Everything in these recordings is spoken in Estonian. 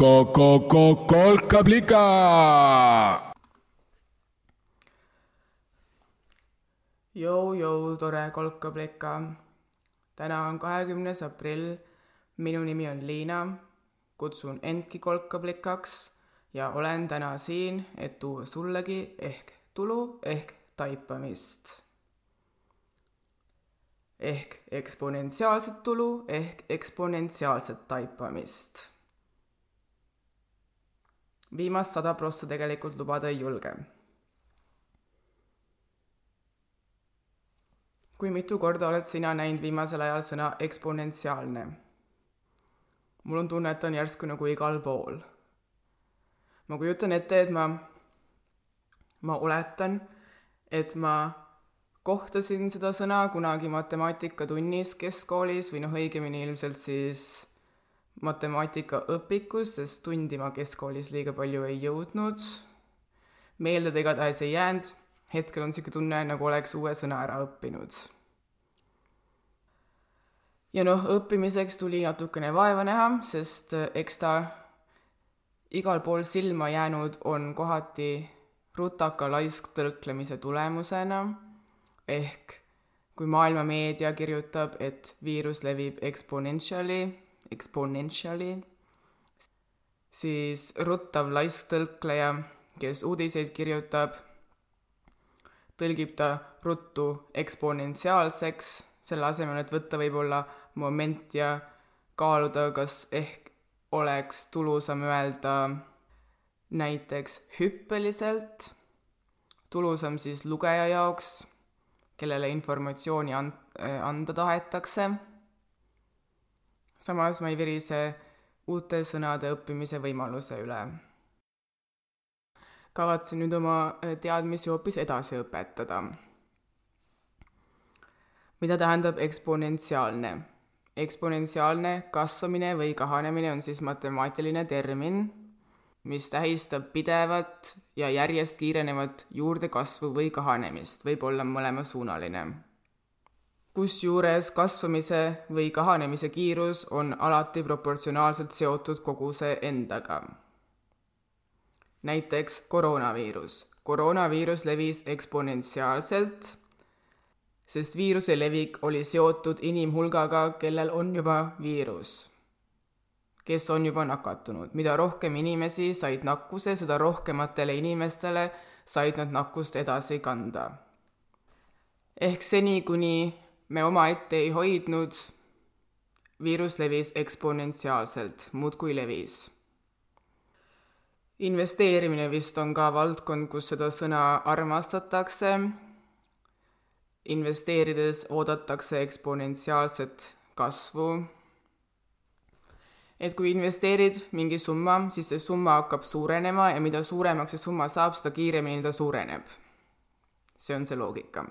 kolkablika. Jou-jou, tore kolkablika. täna on kahekümnes aprill. minu nimi on Liina. kutsun endki kolkablikaks ja olen täna siin, et tuua sullegi ehk tulu ehk taipamist. ehk eksponentsiaalset tulu ehk eksponentsiaalset taipamist. Viimast sada prossa tegelikult lubada ei julge kui mitu korda oled sina näinud viimasel ajal sõna eksponentsiaalne? mul on tunne, et ta on järsku nagu igal pool. ma kujutan ette, et ma, ma oletan, et ma kohtasin seda sõna kunagi matemaatikatunnis keskkoolis või noh, õigemini ilmselt siis matemaatikaõpikus, sest tundi ma keskkoolis liiga palju ei jõudnud. meelde ta igatahes ei jäänud hetkel on niisugune tunne, nagu oleks uue sõna ära õppinud. ja noh, õppimiseks tuli natukene vaeva näha, sest eks ta igal pool silma jäänud on kohati rutaka laisktõrklemise tulemusena ehk kui maailma meedia kirjutab, et viirus levib exponentially, exponentially, siis ruttav laisktõrkleja, kes uudiseid kirjutab, tõlgib ta ruttu eksponentsiaalseks, selle asemel, et võtta võib-olla moment ja kaaluda, kas ehk oleks tulusam öelda näiteks hüppeliselt, tulusam siis lugeja jaoks, kellele informatsiooni an-, anda tahetakse. Samas ma ei virise uute sõnade õppimise võimaluse üle kavatsen nüüd oma teadmisi hoopis edasi õpetada. mida tähendab eksponentsiaalne? eksponentsiaalne kasvamine või kahanemine on siis matemaatiline termin, mis tähistab pidevat ja järjest kiirenevat juurdekasvu või kahanemist, võib olla mõlemasuunaline. Kusjuures kasvamise või kahanemise kiirus on alati proportsionaalselt seotud koguse endaga näiteks koroonaviirus. koroonaviirus levis eksponentsiaalselt, sest viiruse levik oli seotud inimhulgaga, kellel on juba viirus, kes on juba nakatunud. mida rohkem inimesi said nakkuse, seda rohkematele inimestele said nad nakkust edasi kanda. ehk seni, kuni me omaette ei hoidnud, viirus levis eksponentsiaalselt, muudkui levis investeerimine vist on ka valdkond, kus seda sõna armastatakse. investeerides oodatakse eksponentsiaalset kasvu. et kui investeerid mingi summa, siis see summa hakkab suurenema ja mida suuremaks see summa saab, seda kiiremini ta suureneb. see on see loogika.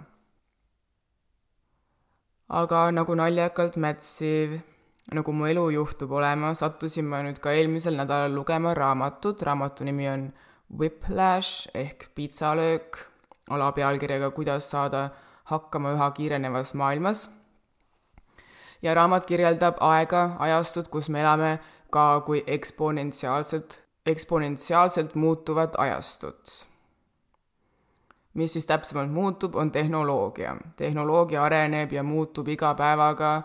Aga nagu naljakalt mätsiv nagu mu elu juhtub olema, sattusin ma nüüd ka eelmisel nädalal lugema raamatut, raamatu nimi on Whiplash ehk piitsalöök, alapealkirjaga Kuidas saada hakkama üha kiirenevas maailmas. ja raamat kirjeldab aega, ajastut, kus me elame ka kui eksponentsiaalselt, eksponentsiaalselt muutuvat ajastut. Mis siis täpsemalt muutub, on tehnoloogia. tehnoloogia areneb ja muutub iga päevaga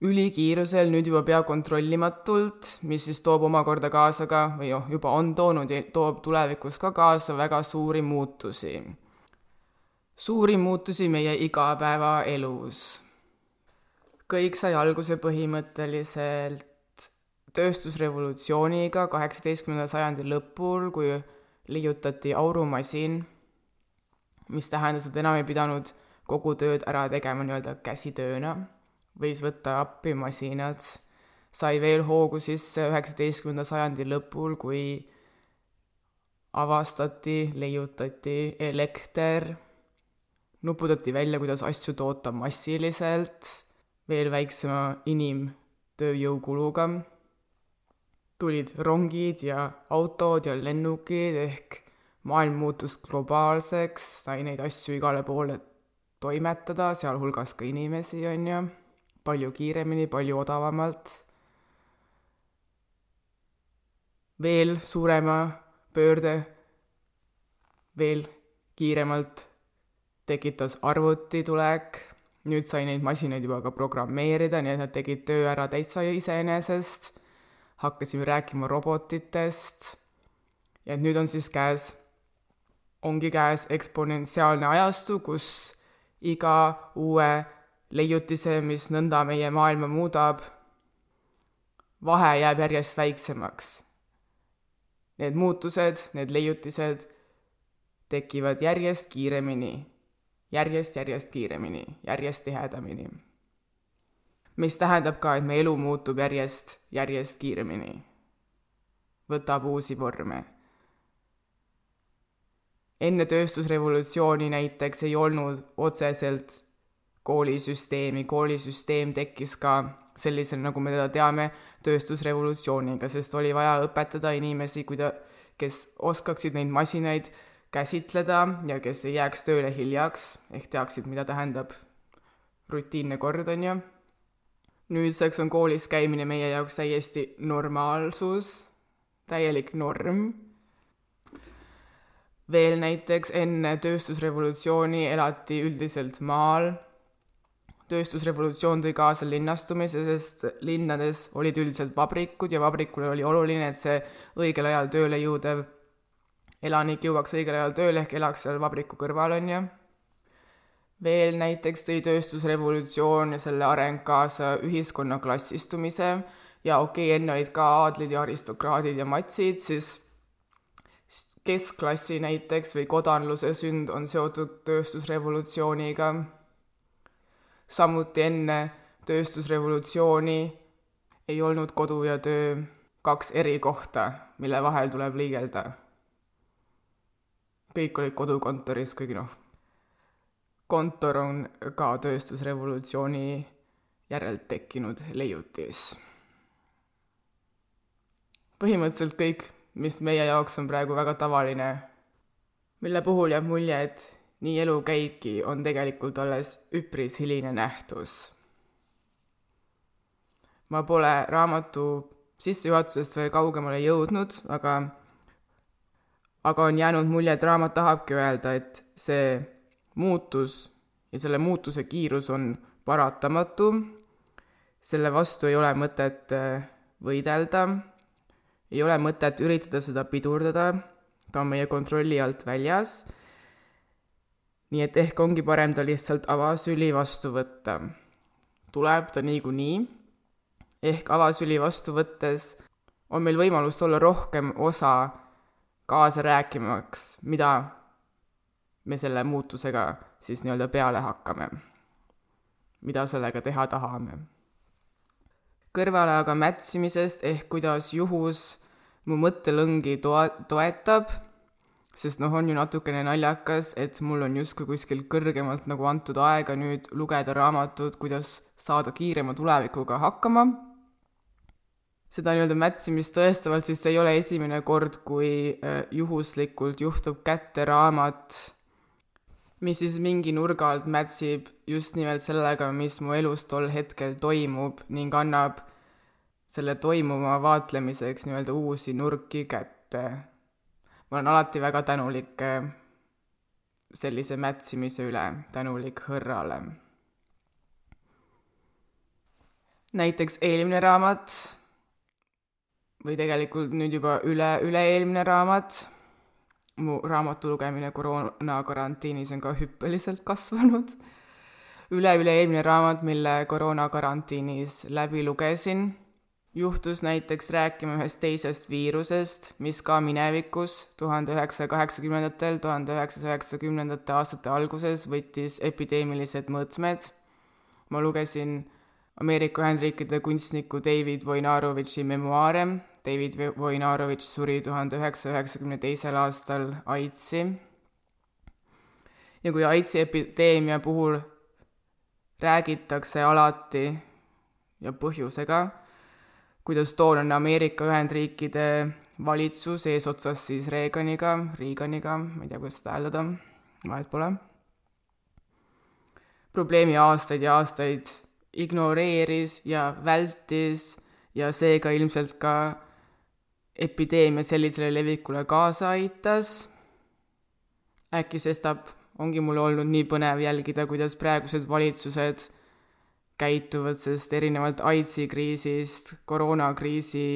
ülikiirusel, nüüd juba pea kontrollimatult, mis siis toob omakorda kaasa ka või noh, juba on toonud ja toob tulevikus ka kaasa väga suuri muutusi. suuri muutusi meie igapäevaelus. kõik sai alguse põhimõtteliselt tööstusrevolutsiooniga kaheksateistkümnenda sajandi lõpul, kui leiutati aurumasin, mis tähendas, et enam ei pidanud kogu tööd ära tegema nii-öelda käsitööna. Võis võtta appi masinad, sai veel hoogu sisse üheksateistkümnenda sajandi lõpul, kui avastati, leiutati elekter, nuputati välja, kuidas asju toota massiliselt, veel väiksema inimtööjõukuluga, tulid rongid ja autod ja lennukid ehk maailm muutus globaalseks, sai neid asju igale poole toimetada, sealhulgas ka inimesi, on ju. Palju kiiremini, palju odavamalt. veel suurema pöörde, veel kiiremalt tekitas arvuti tulek, nüüd sai neid masinaid juba ka programmeerida, nii et nad tegid töö ära täitsa iseenesest, hakkasime rääkima robotitest. Ja et nüüd on siis käes, ongi käes eksponentsiaalne ajastu, kus iga uue leiutise, mis nõnda meie maailma muudab, vahe jääb järjest väiksemaks. Need muutused, need leiutised tekivad järjest kiiremini, järjest, järjest kiiremini, järjest tihedamini. mis tähendab ka, et meie elu muutub järjest, järjest kiiremini, võtab uusi vorme. Enne tööstusrevolutsiooni näiteks ei olnud otseselt koolisüsteemi, koolisüsteem tekkis ka sellisel, nagu me teda teame, tööstusrevolutsiooniga, sest oli vaja õpetada inimesi, kuida-, kes oskaksid neid masinaid käsitleda ja kes ei jääks tööle hiljaks, ehk teaksid, mida tähendab rutiinne kord, on ju. nüüdseks on koolis käimine meie jaoks täiesti normaalsus, täielik norm. Veel näiteks enne tööstusrevolutsiooni elati üldiselt maal tööstusrevolutsioon tõi kaasa linnastumise, sest linnades olid üldiselt vabrikud ja vabrikul oli oluline, et see õigel ajal tööle jõudev elanik jõuaks õigel ajal tööle ehk elaks seal vabriku kõrval, on ju. veel näiteks tõi tööstusrevolutsioon ja selle areng kaasa ühiskonna klassistumise ja okei okay,, enne olid ka aadlid ja aristokraadid ja matsid, siis keskklassi näiteks või kodanluse sünd on seotud tööstusrevolutsiooniga samuti enne tööstusrevolutsiooni ei olnud kodu ja töö kaks eri kohta, mille vahel tuleb liigelda. kõik olid kodukontoris, kuigi noh, kontor on ka tööstusrevolutsiooni järelt tekkinud leiutis. põhimõtteliselt kõik, mis meie jaoks on praegu väga tavaline, mille puhul jääb mulje, et nii elu käibki, on tegelikult alles üpris hiline nähtus. ma pole raamatu sissejuhatusest veel kaugemale jõudnud, aga aga on jäänud mulje, et raamat tahabki öelda, et see muutus ja selle muutuse kiirus on paratamatu, selle vastu ei ole mõtet äh, võidelda, ei ole mõtet üritada seda pidurdada, ta on meie kontrolli alt väljas nii et ehk ongi parem ta lihtsalt avasüli vastu võtta. tuleb ta niikuinii, ehk avasüli vastu võttes on meil võimalus olla rohkem osa kaasa rääkimaks, mida me selle muutusega siis nii-öelda peale hakkame. mida sellega teha tahame. kõrvale aga mätsimisest ehk kuidas juhus mu mõttelõngi toa-, toetab sest noh, on ju natukene naljakas, et mul on justkui kuskilt kõrgemalt nagu antud aega nüüd lugeda raamatut, kuidas saada kiirema tulevikuga hakkama. seda nii-öelda mätsimist tõestavalt, siis ei ole esimene kord, kui äh, juhuslikult juhtub kätte raamat, mis siis mingi nurga alt mätsib just nimelt sellega, mis mu elus tol hetkel toimub ning annab selle toimuma vaatlemiseks nii-öelda uusi nurki kätte. Ma olen alati väga tänulik äh, sellise mätsimise üle, tänulik Hõrrale. näiteks eelmine raamat või tegelikult nüüd juba üle, üle-eelmine raamat, mu raamatu lugemine koroona karantiinis on ka hüppeliselt kasvanud. Üle-üle-eelmine raamat, mille koroona karantiinis läbi lugesin juhtus näiteks rääkima ühest teisest viirusest, mis ka minevikus, tuhande üheksasaja kaheksakümnendatel, tuhande üheksasaja üheksakümnendate aastate alguses võttis epideemilised mõõtmed. ma lugesin Ameerika Ühendriikide kunstniku David Voinarovitši memuaare. David Voinarovitš suri tuhande üheksasaja üheksakümne teisel aastal AIDSi. ja kui AIDSi epideemia puhul räägitakse alati ja põhjusega kuidas toonane Ameerika Ühendriikide valitsus eesotsas siis Reaganiga, Reaganiga, ma ei tea, kuidas seda hääldada, vahet pole, probleemi aastaid ja aastaid ignoreeris ja vältis ja seega ilmselt ka epideemia sellisele levikule kaasa aitas. äkki sestap ongi mul olnud nii põnev jälgida, kuidas praegused valitsused käituvad, sest erinevalt AIDSi kriisist, koroonakriisi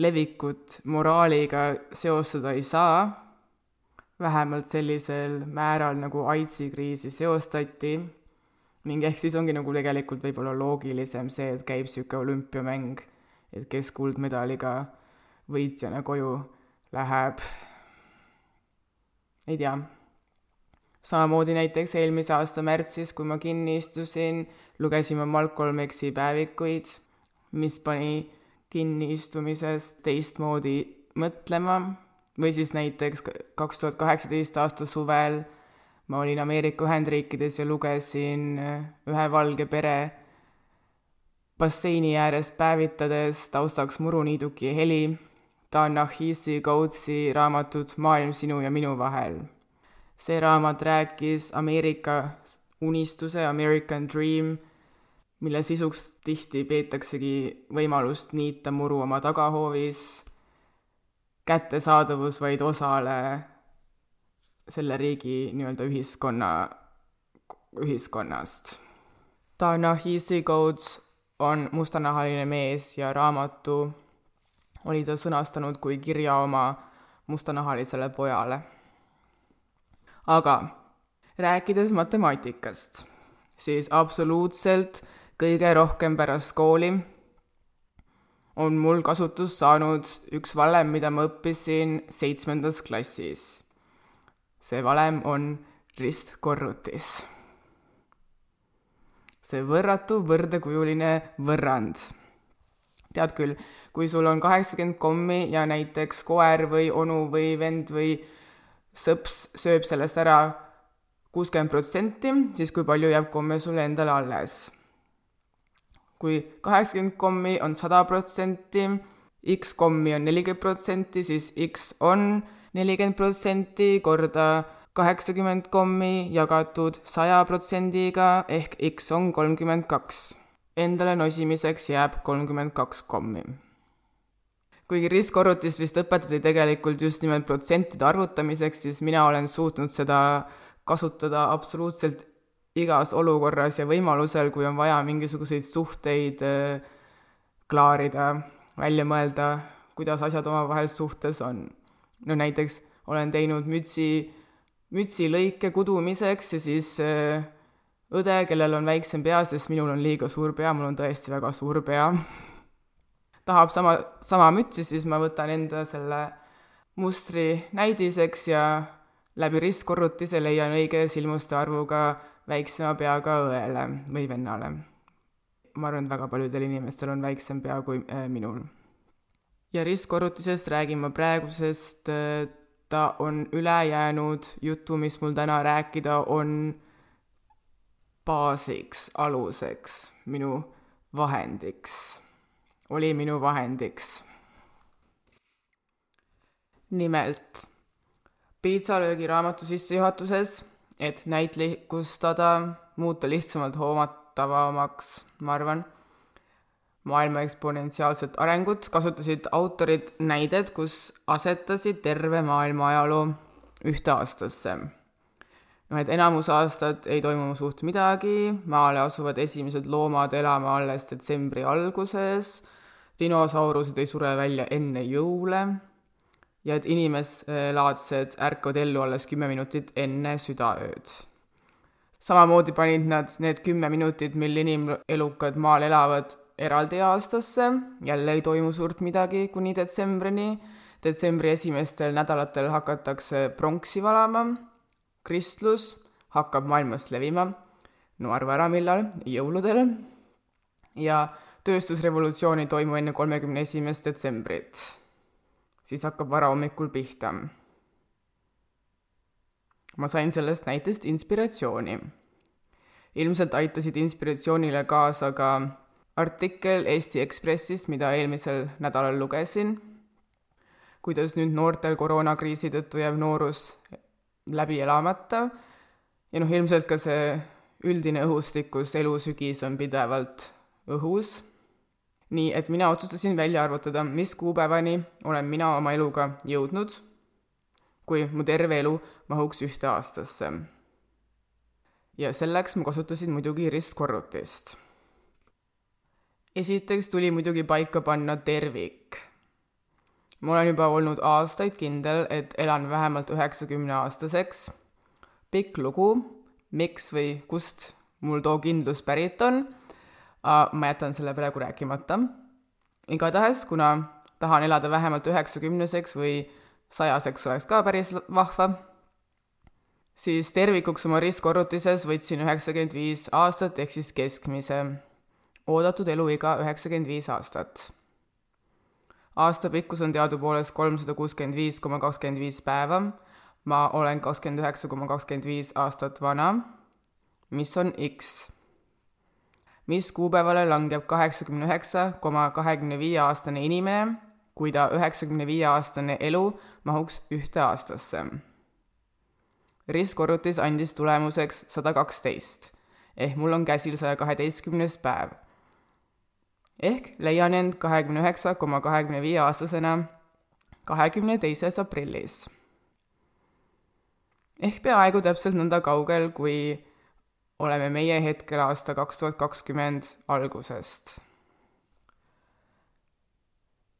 levikut moraaliga seostada ei saa, vähemalt sellisel määral, nagu AIDSi kriisi seostati, ning ehk siis ongi nagu tegelikult võib-olla loogilisem see, et käib niisugune olümpiamäng et kes kuldmedaliga võitjana koju läheb. ei tea. Samamoodi näiteks eelmise aasta märtsis, kui ma kinni istusin, lugesin ma Malcolm X-i päevikuid, mis pani kinniistumisest teistmoodi mõtlema, või siis näiteks kaks tuhat kaheksateist aasta suvel ma olin Ameerika Ühendriikides ja lugesin ühe valge pere basseini ääres päevitades taustaks muruniiduki heli, Ta-Nahisi Coatesi raamatut Maailm sinu ja minu vahel. See raamat rääkis Ameerika unistuse, American Dream, mille sisuks tihti peetaksegi võimalust niita muru oma tagahoovis, kättesaadavus vaid osale selle riigi nii-öelda ühiskonna, ühiskonnast. Ta-Nahisi Coates on mustanahaline mees ja raamatu oli ta sõnastanud kui kirja oma mustanahalisele pojale. Aga rääkides matemaatikast, siis absoluutselt kõige rohkem pärast kooli on mul kasutus saanud üks valem, mida ma õppisin seitsmendas klassis. see valem on ristkorrutis see võrratu võrdekujuline võrrand. tead küll, kui sul on kaheksakümmend kommi ja näiteks koer või onu või vend või sõps sööb sellest ära kuuskümmend protsenti, siis kui palju jääb komme sulle endale alles? kui kaheksakümmend kommi on sada protsenti, X kommi on nelikümmend protsenti, siis X on nelikümmend protsenti korda kaheksakümmend kommi jagatud saja protsendiga ehk X on kolmkümmend kaks. Endale nosimiseks jääb kolmkümmend kaks kommi. Kuigi ristkorrutis vist õpetati tegelikult just nimelt protsentide arvutamiseks, siis mina olen suutnud seda kasutada absoluutselt igas olukorras ja võimalusel, kui on vaja mingisuguseid suhteid äh, klaarida, välja mõelda, kuidas asjad omavahel suhtes on. no näiteks olen teinud mütsi mütsilõike kudumiseks ja siis äh, õde, kellel on väiksem pea, sest minul on liiga suur pea, mul on tõesti väga suur pea, tahab sama, sama mütsi, siis ma võtan enda selle mustri näidiseks ja läbi ristkorrutise leian õige silmuste arvuga väiksema peaga õele või vennale. ma arvan, et väga paljudel inimestel on väiksem pea kui äh, minul. ja ristkorrutisest räägin ma praegusest äh, ta on ülejäänud jutu, mis mul täna rääkida on, baasiks, aluseks, minu vahendiks, oli minu vahendiks. nimelt, piitsalöögi raamatu sissejuhatuses, et näitlikustada, muuta lihtsamalt hoomatavamaks, ma arvan maailma eksponentsiaalset arengut, kasutasid autorid näidet, kus asetasid terve maailma ajaloo ühte aastasse. noh, et enamus aastat ei toimu suht midagi, maale asuvad esimesed loomad elama alles detsembri alguses, dinosaurused ei sure välja enne jõule ja et inimeslaadsed ärkavad ellu alles kümme minutit enne südaööd. Samamoodi panid nad need kümme minutit, mil inimelukad maal elavad, eraldi aastasse, jälle ei toimu suurt midagi kuni detsembrini. detsembri esimestel nädalatel hakatakse pronksi valama, kristlus hakkab maailmas levima, no arva ära, millal, jõuludel, ja tööstusrevolutsioon ei toimu enne kolmekümne esimest detsembrit. siis hakkab varahommikul pihta. ma sain sellest näitest inspiratsiooni. ilmselt aitasid inspiratsioonile kaasa ka artikkel Eesti Ekspressist, mida eelmisel nädalal lugesin, kuidas nüüd noortel koroonakriisi tõttu jääb noorus läbi elamata ja noh, ilmselt ka see üldine õhustik, kus elusügis on pidevalt õhus. Nii et mina otsustasin välja arvutada, mis kuupäevani olen mina oma eluga jõudnud, kui mu terve elu mahuks ühte aastasse. ja selleks ma kasutasin muidugi ristkorrutist. esiteks tuli muidugi paika panna tervik. ma olen juba olnud aastaid kindel, et elan vähemalt üheksakümne aastaseks. pikk lugu, miks või kust mul too kindlus pärit on ma jätan selle praegu rääkimata. igatahes, kuna tahan elada vähemalt üheksakümneseks või sajaseks oleks ka päris vahva, siis tervikuks oma ristkorrutises võtsin üheksakümmend viis aastat ehk siis keskmise. oodatud eluiga üheksakümmend viis aastat. aasta pikkus on teadupoolest kolmsada kuuskümmend viis koma kakskümmend viis päeva. ma olen kakskümmend üheksa koma kakskümmend viis aastat vana, mis on X mis kuupäevale langeb kaheksakümne üheksa koma kahekümne viie aastane inimene, kui ta üheksakümne viie aastane elu mahuks ühte aastasse. ristkorrutis andis tulemuseks sada kaksteist ehk mul on käsil saja kaheteistkümnes päev. ehk leian end kahekümne üheksa koma kahekümne viie aastasena kahekümne teises aprillis. ehk peaaegu täpselt nõnda kaugel, kui oleme meie hetkel aasta kaks tuhat kakskümmend algusest.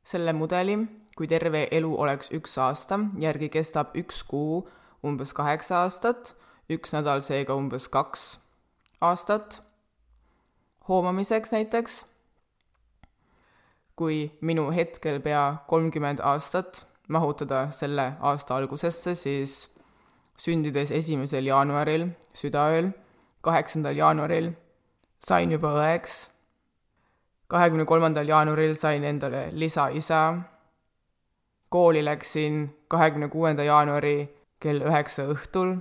selle mudeli, kui terve elu oleks üks aasta, järgi kestab üks kuu umbes kaheksa aastat, üks nädal seega umbes kaks aastat. hoomamiseks näiteks, kui minu hetkel pea kolmkümmend aastat mahutada selle aasta algusesse, siis sündides esimesel jaanuaril südaööl kaheksandal jaanuaril sain juba õeks. kahekümne kolmandal jaanuaril sain endale lisaisa. kooli läksin kahekümne kuuenda jaanuari kell üheksa õhtul.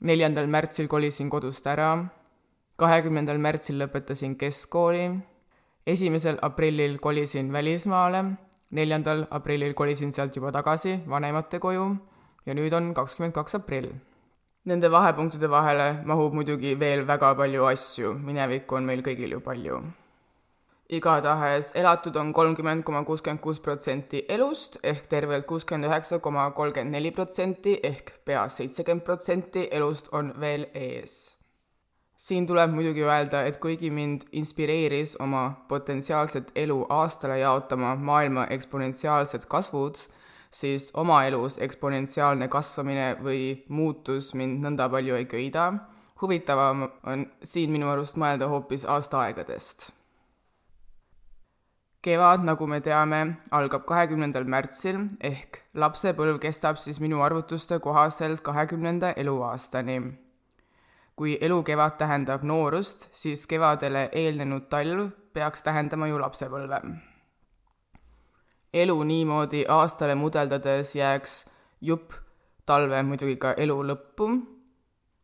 neljandal märtsil kolisin kodust ära. kahekümnendal märtsil lõpetasin keskkooli. esimesel aprillil kolisin välismaale. neljandal aprillil kolisin sealt juba tagasi vanemate koju ja nüüd on kakskümmend kaks aprill Nende vahepunktide vahele mahub muidugi veel väga palju asju, minevikku on meil kõigil ju palju. igatahes elatud on kolmkümmend koma kuuskümmend kuus protsenti elust ehk tervelt kuuskümmend üheksa koma kolmkümmend neli protsenti ehk pea seitsekümmend protsenti elust on veel ees. siin tuleb muidugi öelda, et kuigi mind inspireeris oma potentsiaalset elu aastale jaotama maailma eksponentsiaalsed kasvud, siis oma elus eksponentsiaalne kasvamine või muutus mind nõnda palju ei köida. huvitavam on siin minu arust mõelda hoopis aastaaegadest. kevad, nagu me teame, algab kahekümnendal märtsil ehk lapsepõlv kestab siis minu arvutuste kohaselt kahekümnenda eluaastani. kui elukevad tähendab noorust, siis kevadele eelnenud talv peaks tähendama ju lapsepõlve elu niimoodi aastale mudeldades jääks jupp talve muidugi ka elu lõppu,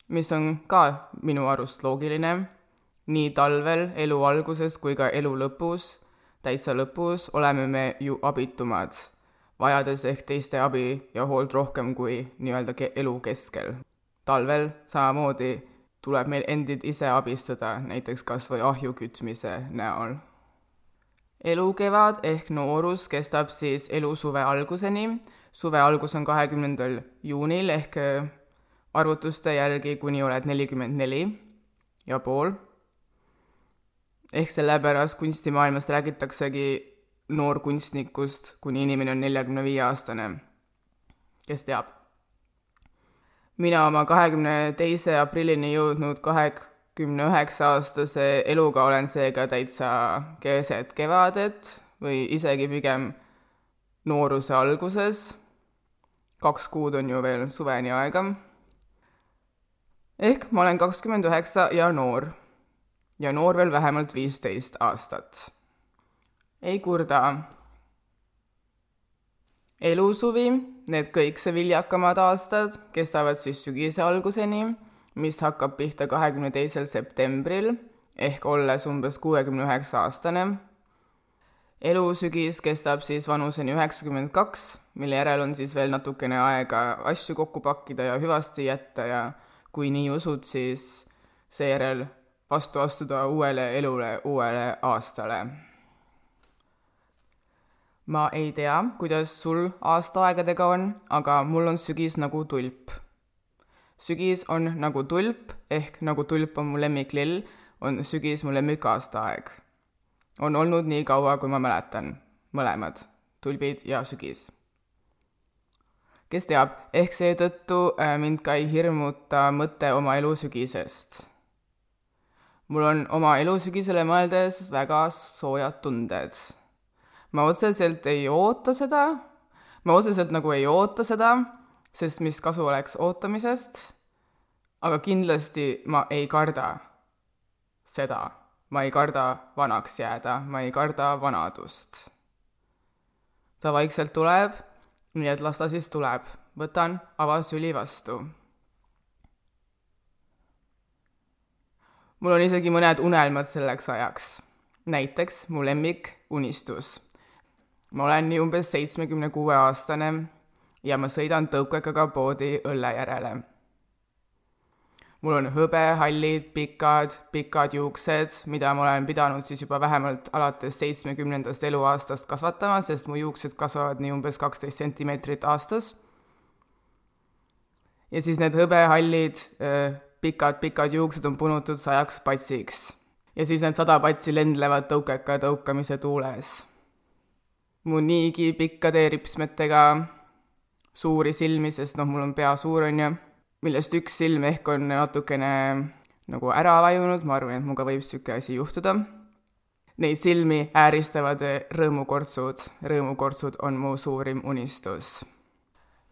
mis on ka minu arust loogiline. nii talvel elu alguses kui ka elu lõpus, täitsa lõpus, oleme me ju abitumad, vajades ehk teiste abi ja hoolt rohkem kui nii-öelda elu keskel. talvel samamoodi tuleb meil endid ise abistada, näiteks kas või ahju kütmise näol elukevad ehk noorus kestab siis elusuve alguseni. suve algus on kahekümnendal juunil ehk äh, arvutuste järgi, kuni oled nelikümmend neli ja pool. ehk sellepärast kunstimaailmas räägitaksegi noorkunstnikust, kuni inimene on neljakümne viie aastane. kes teab? mina oma kahekümne teise aprillini jõudnud kahek-, kümne üheksa aastase eluga olen seega täitsa keset kevadet või isegi pigem nooruse alguses. kaks kuud on ju veel suveni aega. ehk ma olen kakskümmend üheksa ja noor. ja noor veel vähemalt viisteist aastat. ei kurda. elusuvi, need kõikse viljakamad aastad kestavad siis sügise alguseni mis hakkab pihta kahekümne teisel septembril ehk olles umbes kuuekümne üheksa aastane. elusügis kestab siis vanuseni üheksakümmend kaks, mille järel on siis veel natukene aega asju kokku pakkida ja hüvasti jätta ja kui nii usud, siis seejärel vastu astuda uuele elule, uuele aastale. ma ei tea, kuidas sul aastaaegadega on, aga mul on sügis nagu tulp. Sügis on nagu tulp ehk nagu tulp on mu lemmiklill, on sügis mu lemmikaastaaeg. on olnud nii kaua, kui ma mäletan, mõlemad, tulbid ja sügis. kes teab, ehk seetõttu äh, mind ka ei hirmuta mõte oma elu sügisest. mul on oma elu sügisele mõeldes väga soojad tunded ma otseselt ei oota seda, ma otseselt nagu ei oota seda, sest mis kasu oleks ootamisest, aga kindlasti ma ei karda seda, ma ei karda vanaks jääda, ma ei karda vanadust. ta vaikselt tuleb, nii et las ta siis tuleb, võtan avasüli vastu. mul on isegi mõned unelmad selleks ajaks. näiteks mu lemmikunistus ma olen nii umbes seitsmekümne kuue aastane ja ma sõidan tõukekaga poodi õlle järele. mul on hõbehallid, pikad, pikad juuksed, mida ma olen pidanud siis juba vähemalt alates seitsmekümnendast eluaastast kasvatama, sest mu juuksed kasvavad nii umbes kaksteist sentimeetrit aastas. ja siis need hõbehallid, pikad-pikad juuksed on punutud sajaks patsiks. ja siis need sada patsi lendlevad tõukeka tõukamise tuules mu niigi pikkade ripsmetega suuri silmi, sest noh, mul on pea suur, on ju, millest üks silm ehk on natukene nagu ära vajunud, ma arvan, et minuga võib niisugune asi juhtuda. Neid silmi ääristavad rõõmukortsud, rõõmukortsud on mu suurim unistus.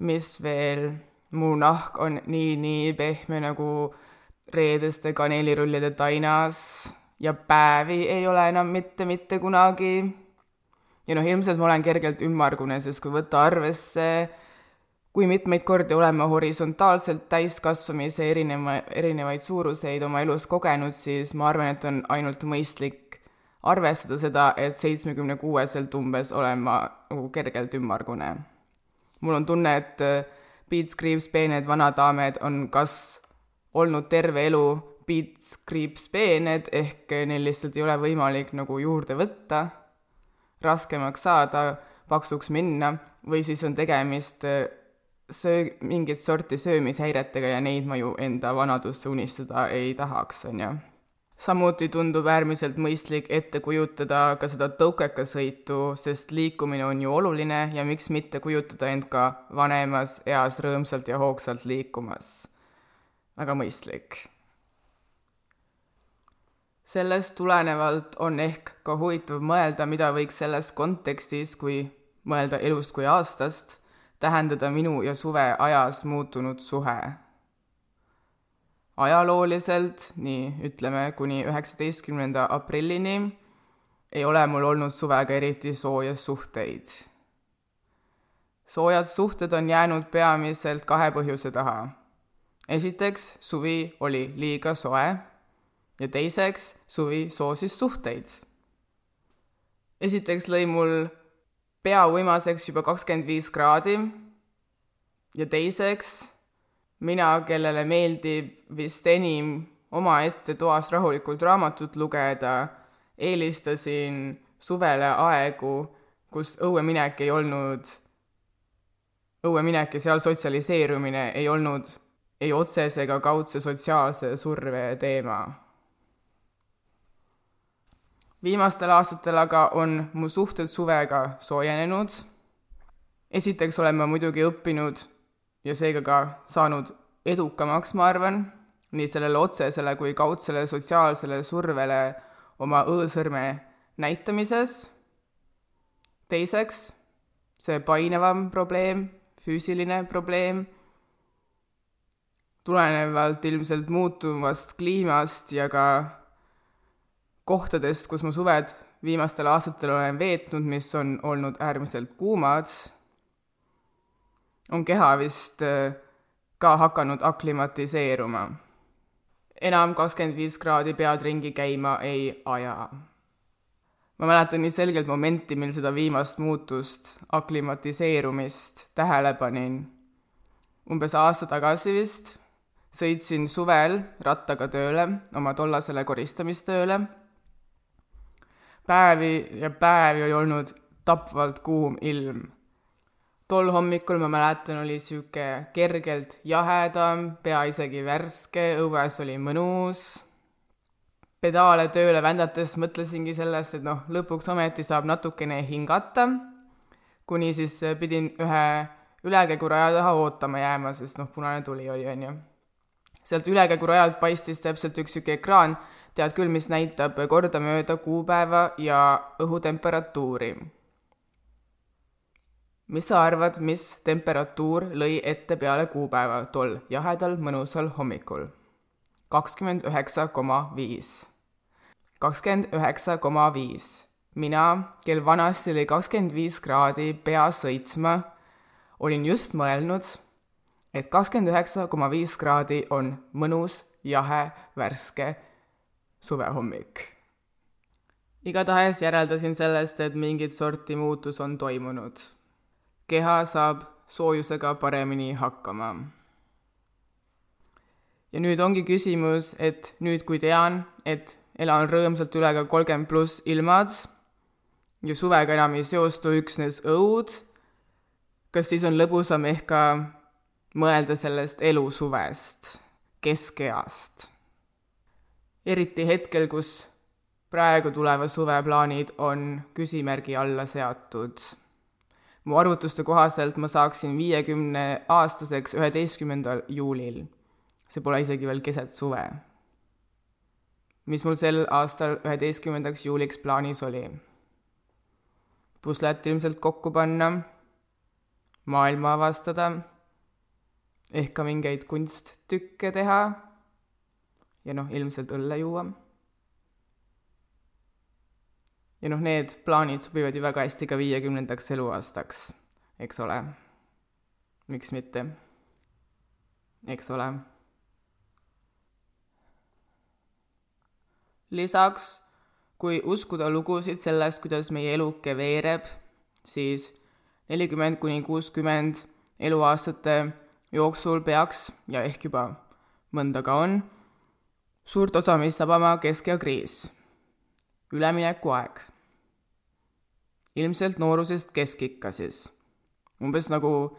mis veel, mu nahk on nii-nii pehme nagu reedeste kaneelirullide tainas ja päevi ei ole enam mitte mitte kunagi ja noh, ilmselt ma olen kergelt ümmargune, sest kui võtta arvesse, kui mitmeid kordi olen ma horisontaalselt täiskasvamise erineva, erinevaid suuruseid oma elus kogenud, siis ma arvan, et on ainult mõistlik arvestada seda, et seitsmekümne kuueselt umbes olen ma nagu kergelt ümmargune. mul on tunne, et Beats Creeps peened vanad daamed on kas olnud terve elu Beats Creeps peened, ehk neil lihtsalt ei ole võimalik nagu juurde võtta raskemaks saada, paksuks minna, või siis on tegemist äh, söö-, mingit sorti söömishäiretega ja neid ma ju enda vanadusse unistada ei tahaks, on ju. samuti tundub äärmiselt mõistlik ette kujutada ka seda tõukekasõitu, sest liikumine on ju oluline ja miks mitte kujutada end ka vanemas eas rõõmsalt ja hoogsalt liikumas. väga mõistlik sellest tulenevalt on ehk ka huvitav mõelda, mida võiks selles kontekstis, kui mõelda elust kui aastast, tähendada minu ja suve ajas muutunud suhe. ajalooliselt, nii ütleme kuni üheksateistkümnenda aprillini, ei ole mul olnud suvega eriti sooje suhteid. soojad suhted on jäänud peamiselt kahe põhjuse taha. esiteks, suvi oli liiga soe ja teiseks, suvi soosis suhteid. esiteks lõi mul pea uimaseks juba kakskümmend viis kraadi. Ja teiseks, mina, kellele meeldib vist enim omaette toas rahulikult raamatut lugeda, eelistasin suvele aegu, kus õueminek ei olnud, õueminek ja seal sotsialiseerumine ei olnud ei otsese ega kaudse sotsiaalse surve teema viimastel aastatel aga on mu suhted suvega soojenenud. esiteks olen ma muidugi õppinud ja seega ka saanud edukamaks, ma arvan, nii sellele otsesele kui kaudsele sotsiaalsele survele oma õõsõrme näitamises. teiseks, see painevam probleem, füüsiline probleem, tulenevalt ilmselt muutuvast kliimast ja ka kohtadest, kus ma suved viimastel aastatel olen veetnud, mis on olnud äärmiselt kuumad, on keha vist äh, ka hakanud aklimatiseeruma. enam kakskümmend viis kraadi pead ringi käima ei aja. ma mäletan nii selgelt momenti, mil seda viimast muutust, aklimatiseerumist tähele panin. umbes aasta tagasi vist sõitsin suvel rattaga tööle, oma tollasele koristamistööle päevi ja päevi oli olnud tapvalt kuum ilm. tol hommikul ma mäletan, oli sihuke kergelt jahedam, pea isegi värske, õues oli mõnus. pedaale tööle vändates mõtlesingi sellest, et noh, lõpuks ometi saab natukene hingata, kuni siis pidin ühe ülekäiguraja taha ootama jääma, sest noh, punane tuli oli, onju. sealt ülekäigurajalt paistis täpselt üks sihuke ekraan, tead küll, mis näitab kordamööda kuupäeva ja õhutemperatuuri mis sa arvad, mis temperatuur lõi ette peale kuupäeva tol jahedal mõnusal hommikul? kakskümmend üheksa koma viis. kakskümmend üheksa koma viis. mina, kel vanasti oli kakskümmend viis kraadi pea sõitsma, olin just mõelnud, et kakskümmend üheksa koma viis kraadi on mõnus, jahe, värske suvehommik. igatahes järeldasin sellest, et mingit sorti muutus on toimunud keha saab soojusega paremini hakkama. ja nüüd ongi küsimus, et nüüd, kui tean, et elan rõõmsalt üle ka kolmkümmend pluss ilmad ja suvega enam ei seostu üksnes õud, kas siis on lõbusam ehk ka mõelda sellest elusuvest, keskeast? Eriti hetkel, kus praegu tuleva suve plaanid on küsimärgi alla seatud mu arvutuste kohaselt ma saaksin viiekümne aastaseks üheteistkümnendal juulil. see pole isegi veel keset suve. mis mul sel aastal üheteistkümnendaks juuliks plaanis oli? puslet ilmselt kokku panna, maailma avastada, ehk ka mingeid kunsttükke teha ja noh, ilmselt õlle juua ja noh, need plaanid sobivad ju väga hästi ka viiekümnendaks eluaastaks, eks ole. miks mitte? eks ole. lisaks, kui uskuda lugusid sellest, kuidas meie eluke veereb, siis nelikümmend kuni kuuskümmend eluaastate jooksul peaks ja ehk juba mõnda ka on, suurt osa meist tabama kesk- ja kriis, üleminekuaeg ilmselt noorusest keskikka siis. umbes nagu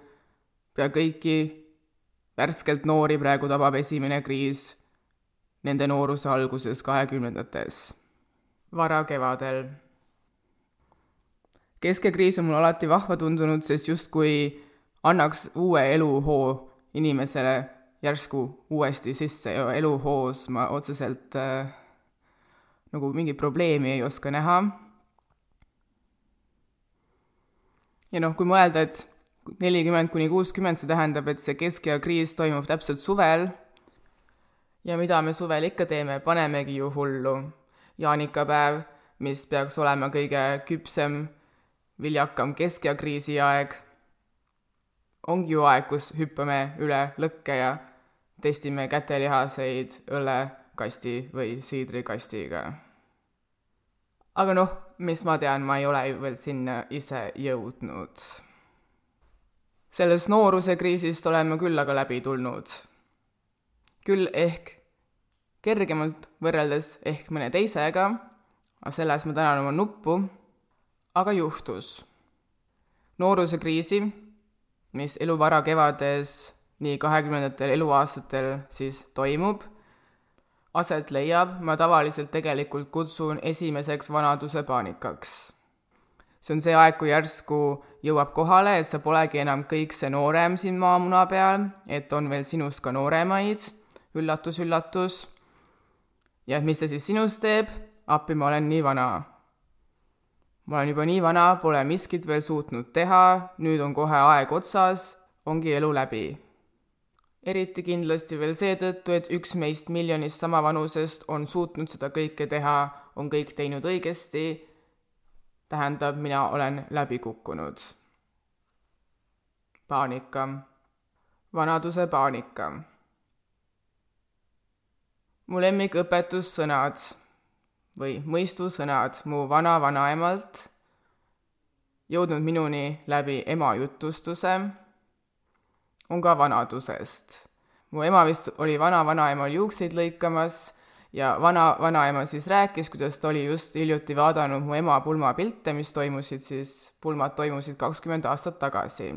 pea kõiki värskelt noori praegu tabab esimene kriis nende nooruse alguses kahekümnendates, varakevadel. keskekriis on mulle alati vahva tundunud, sest justkui annaks uue eluhoo inimesele järsku uuesti sisse ja eluhoos ma otseselt äh, nagu mingit probleemi ei oska näha ja noh, kui mõelda, et nelikümmend kuni kuuskümmend, see tähendab, et see keskea kriis toimub täpselt suvel ja mida me suvel ikka teeme, panemegi ju hullu. jaanikapäev, mis peaks olema kõige küpsem, viljakam keskea kriisi aeg, ongi ju aeg, kus hüppame üle lõkke ja testime kätelihaseid õllekasti või siidrikastiga. aga noh, mis ma tean, ma ei ole ju veel sinna ise jõudnud. sellest nooruse kriisist olen ma küll aga läbi tulnud. küll ehk kergemalt võrreldes ehk mõne teisega, aga selles ma tänan oma nuppu, aga juhtus. nooruse kriisi, mis elu varakevades nii kahekümnendatel eluaastatel siis toimub aset leiab, ma tavaliselt tegelikult kutsun esimeseks vanaduse paanikaks. see on see aeg, kui järsku jõuab kohale, et sa polegi enam kõik see noorem siin maamuna peal, et on veel sinust ka nooremaid, üllatus-üllatus. ja et mis see siis sinust teeb? appi, ma olen nii vana. ma olen juba nii vana, pole miskit veel suutnud teha, nüüd on kohe aeg otsas, ongi elu läbi eriti kindlasti veel seetõttu, et üks meist miljonist samavanusest on suutnud seda kõike teha, on kõik teinud õigesti, tähendab, mina olen läbi kukkunud. paanika, vanaduse paanika. mu lemmikõpetussõnad või mõistusõnad mu vana-vanaemalt, jõudnud minuni läbi ema jutustuse on ka vanadusest. mu ema vist oli vana-vanaemal juukseid lõikamas ja vana, vanaema siis rääkis, kuidas ta oli just hiljuti vaadanud mu ema pulmapilte, mis toimusid siis, pulmad toimusid kakskümmend aastat tagasi.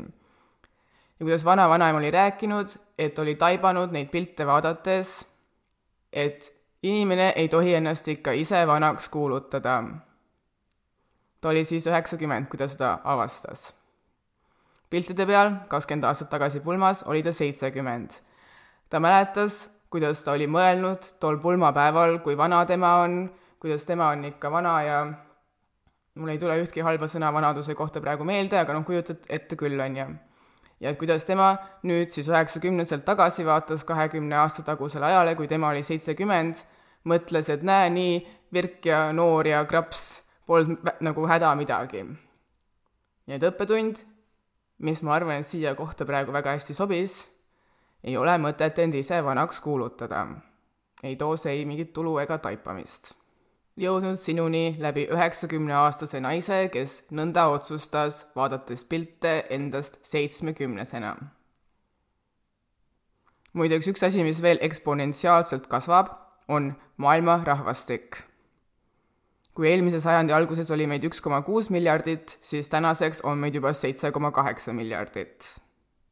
ja kuidas vana-vanaema oli rääkinud, et oli taibanud neid pilte vaadates, et inimene ei tohi ennast ikka ise vanaks kuulutada. ta oli siis üheksakümmend, kui ta seda avastas. Piltide peal, kakskümmend aastat tagasi pulmas, oli ta seitsekümmend. ta mäletas, kuidas ta oli mõelnud tol pulmapäeval, kui vana tema on, kuidas tema on ikka vana ja mul ei tule ühtki halba sõna vanaduse kohta praegu meelde, aga noh, kujutad ette küll, on ju ja et kuidas tema nüüd siis üheksakümneselt tagasi vaatas kahekümne aasta tagusele ajale, kui tema oli seitsekümmend, mõtles, et näe, nii virk ja noor ja kraps, polnud nagu häda midagi. ja et õppetund, mis ma arvan, et siia kohta praegu väga hästi sobis, ei ole mõtet end ise vanaks kuulutada. ei too see ei mingit tulu ega taipamist jõudnud sinuni läbi üheksakümneaastase naise, kes nõnda otsustas, vaadates pilte endast seitsmekümnesena. muideks üks asi, mis veel eksponentsiaalselt kasvab, on maailma rahvastik. Kui eelmise sajandi alguses oli meid üks koma kuus miljardit, siis tänaseks on meid juba seitse koma kaheksa miljardit.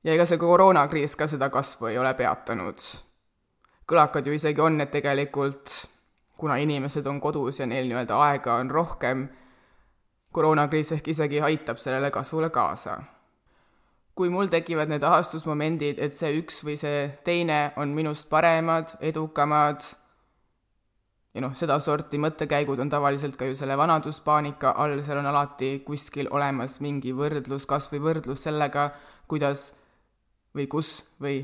ja ega see koroonakriis ka seda kasvu ei ole peatanud. kõlakad ju isegi on, et tegelikult kuna inimesed on kodus ja neil nii-öelda aega on rohkem, koroonakriis ehk isegi aitab sellele kasvule kaasa. kui mul tekivad need ahastusmomendid, et see üks või see teine on minust paremad, edukamad, ja noh, sedasorti mõttekäigud on tavaliselt ka ju selle vanaduspaanika all, seal on alati kuskil olemas mingi võrdlus, kas või võrdlus sellega, kuidas või kus või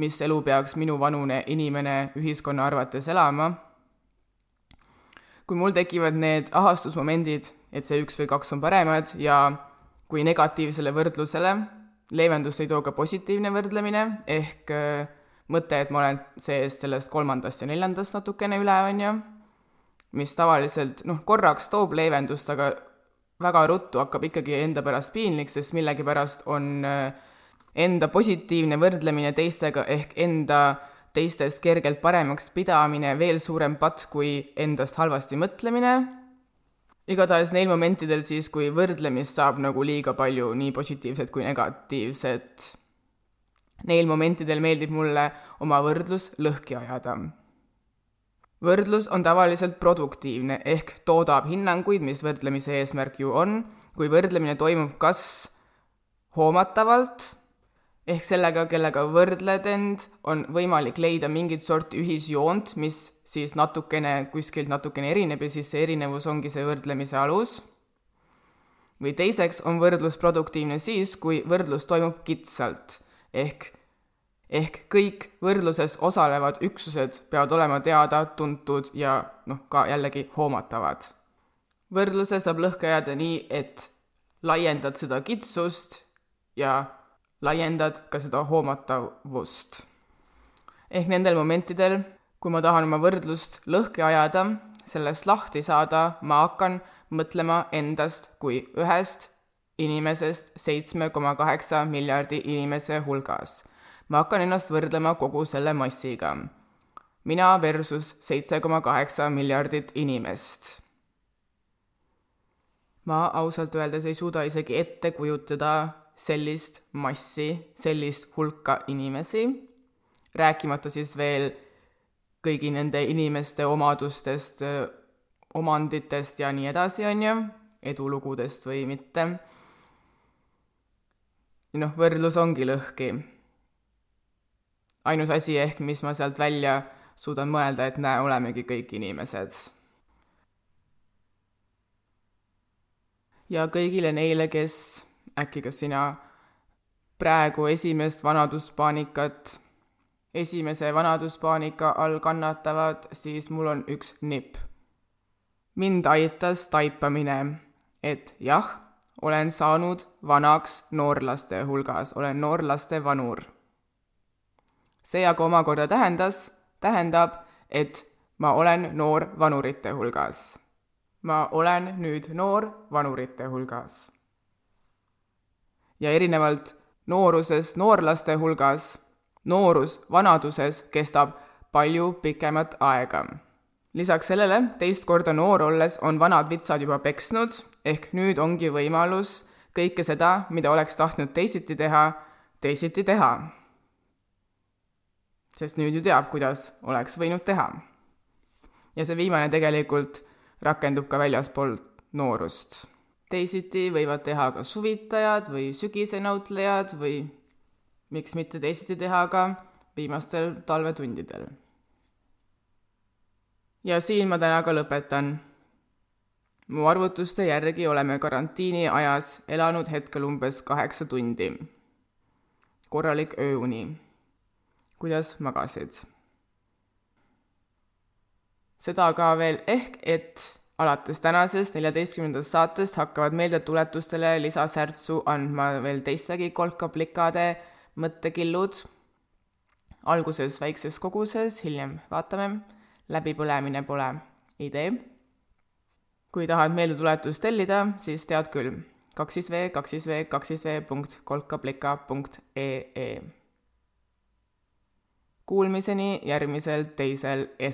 mis elu peaks minuvanune inimene ühiskonna arvates elama. Kui mul tekivad need ahastusmomendid, et see üks või kaks on paremad ja kui negatiivsele võrdlusele leevendust ei too ka positiivne võrdlemine, ehk äh, mõte, et ma olen see-eest sellest kolmandast ja neljandast natukene üle, on ju, mis tavaliselt noh, korraks toob leevendust, aga väga ruttu hakkab ikkagi enda pärast piinlik, sest millegipärast on äh, enda positiivne võrdlemine teistega ehk enda teistest kergelt paremaks pidamine veel suurem patt kui endast halvasti mõtlemine. igatahes neil momentidel siis, kui võrdlemist saab nagu liiga palju, nii positiivset kui negatiivset, neil momentidel meeldib mulle oma võrdlus lõhki ajada. Võrdlus on tavaliselt produktiivne ehk toodab hinnanguid, mis võrdlemise eesmärk ju on, kui võrdlemine toimub kas hoomatavalt ehk sellega, kellega võrdled end, on võimalik leida mingit sorti ühisjoont, mis siis natukene, kuskilt natukene erineb ja siis see erinevus ongi see võrdlemise alus. või teiseks on võrdlus produktiivne siis, kui võrdlus toimub kitsalt, ehk ehk kõik võrdluses osalevad üksused peavad olema teada-tuntud ja noh, ka jällegi hoomatavad. võrdluse saab lõhki ajada nii, et laiendad seda kitsust ja laiendad ka seda hoomatavust. ehk nendel momentidel, kui ma tahan oma võrdlust lõhki ajada, sellest lahti saada, ma hakkan mõtlema endast kui ühest inimesest seitsme koma kaheksa miljardi inimese hulgas. Ma hakkan ennast võrdlema kogu selle massiga. mina versus seitse koma kaheksa miljardit inimest. ma ausalt öeldes ei suuda isegi ette kujutada, sellist massi, sellist hulka inimesi, rääkimata siis veel kõigi nende inimeste omadustest, omanditest ja nii edasi, on ju, edulugudest või mitte. noh, võrdlus ongi lõhki. Ainus asi ehk, mis ma sealt välja suudan mõelda, et näe, olemegi kõik inimesed. ja kõigile neile, kes äkki ka sina praegu esimest vanaduspaanikat, esimese vanaduspaanika all kannatavad, siis mul on üks nipp. mind aitas taipamine, et jah, olen saanud vanaks noorlaste hulgas, olen noorlaste vanur. See aga omakorda tähendas, tähendab, et ma olen noor vanurite hulgas. ma olen nüüd noor vanurite hulgas ja erinevalt noorusest noorlaste hulgas, noorus vanaduses kestab palju pikemat aega. lisaks sellele, teist korda noor olles on vanad vitsad juba peksnud, ehk nüüd ongi võimalus kõike seda, mida oleks tahtnud teisiti teha, teisiti teha. Sest nüüd ju teab, kuidas oleks võinud teha. ja see viimane tegelikult rakendub ka väljaspool noorust. teisiti võivad teha ka suvitajad või sügisenautlejad või miks mitte teisiti teha ka viimastel talvetundidel. ja siin ma täna ka lõpetan. mu arvutuste järgi oleme karantiini ajas elanud hetkel umbes kaheksa tundi. korralik ööuni. Kuidas magasid? seda ka veel ehk, et alates tänasest neljateistkümnendast saatest hakkavad meeldetuletustele lisasärtsu andma veel teistegi kolkaplikade mõttekillud alguses väikses koguses, hiljem vaatame, läbipõlemine pole idee. kui tahad meeldetuletust tellida, siis tead küll, kaks siis V, kaks siis V, kaks siis V punkt kolkaplika punkt ee. Kuulmiseni järgmisel teisel esmaspäeval.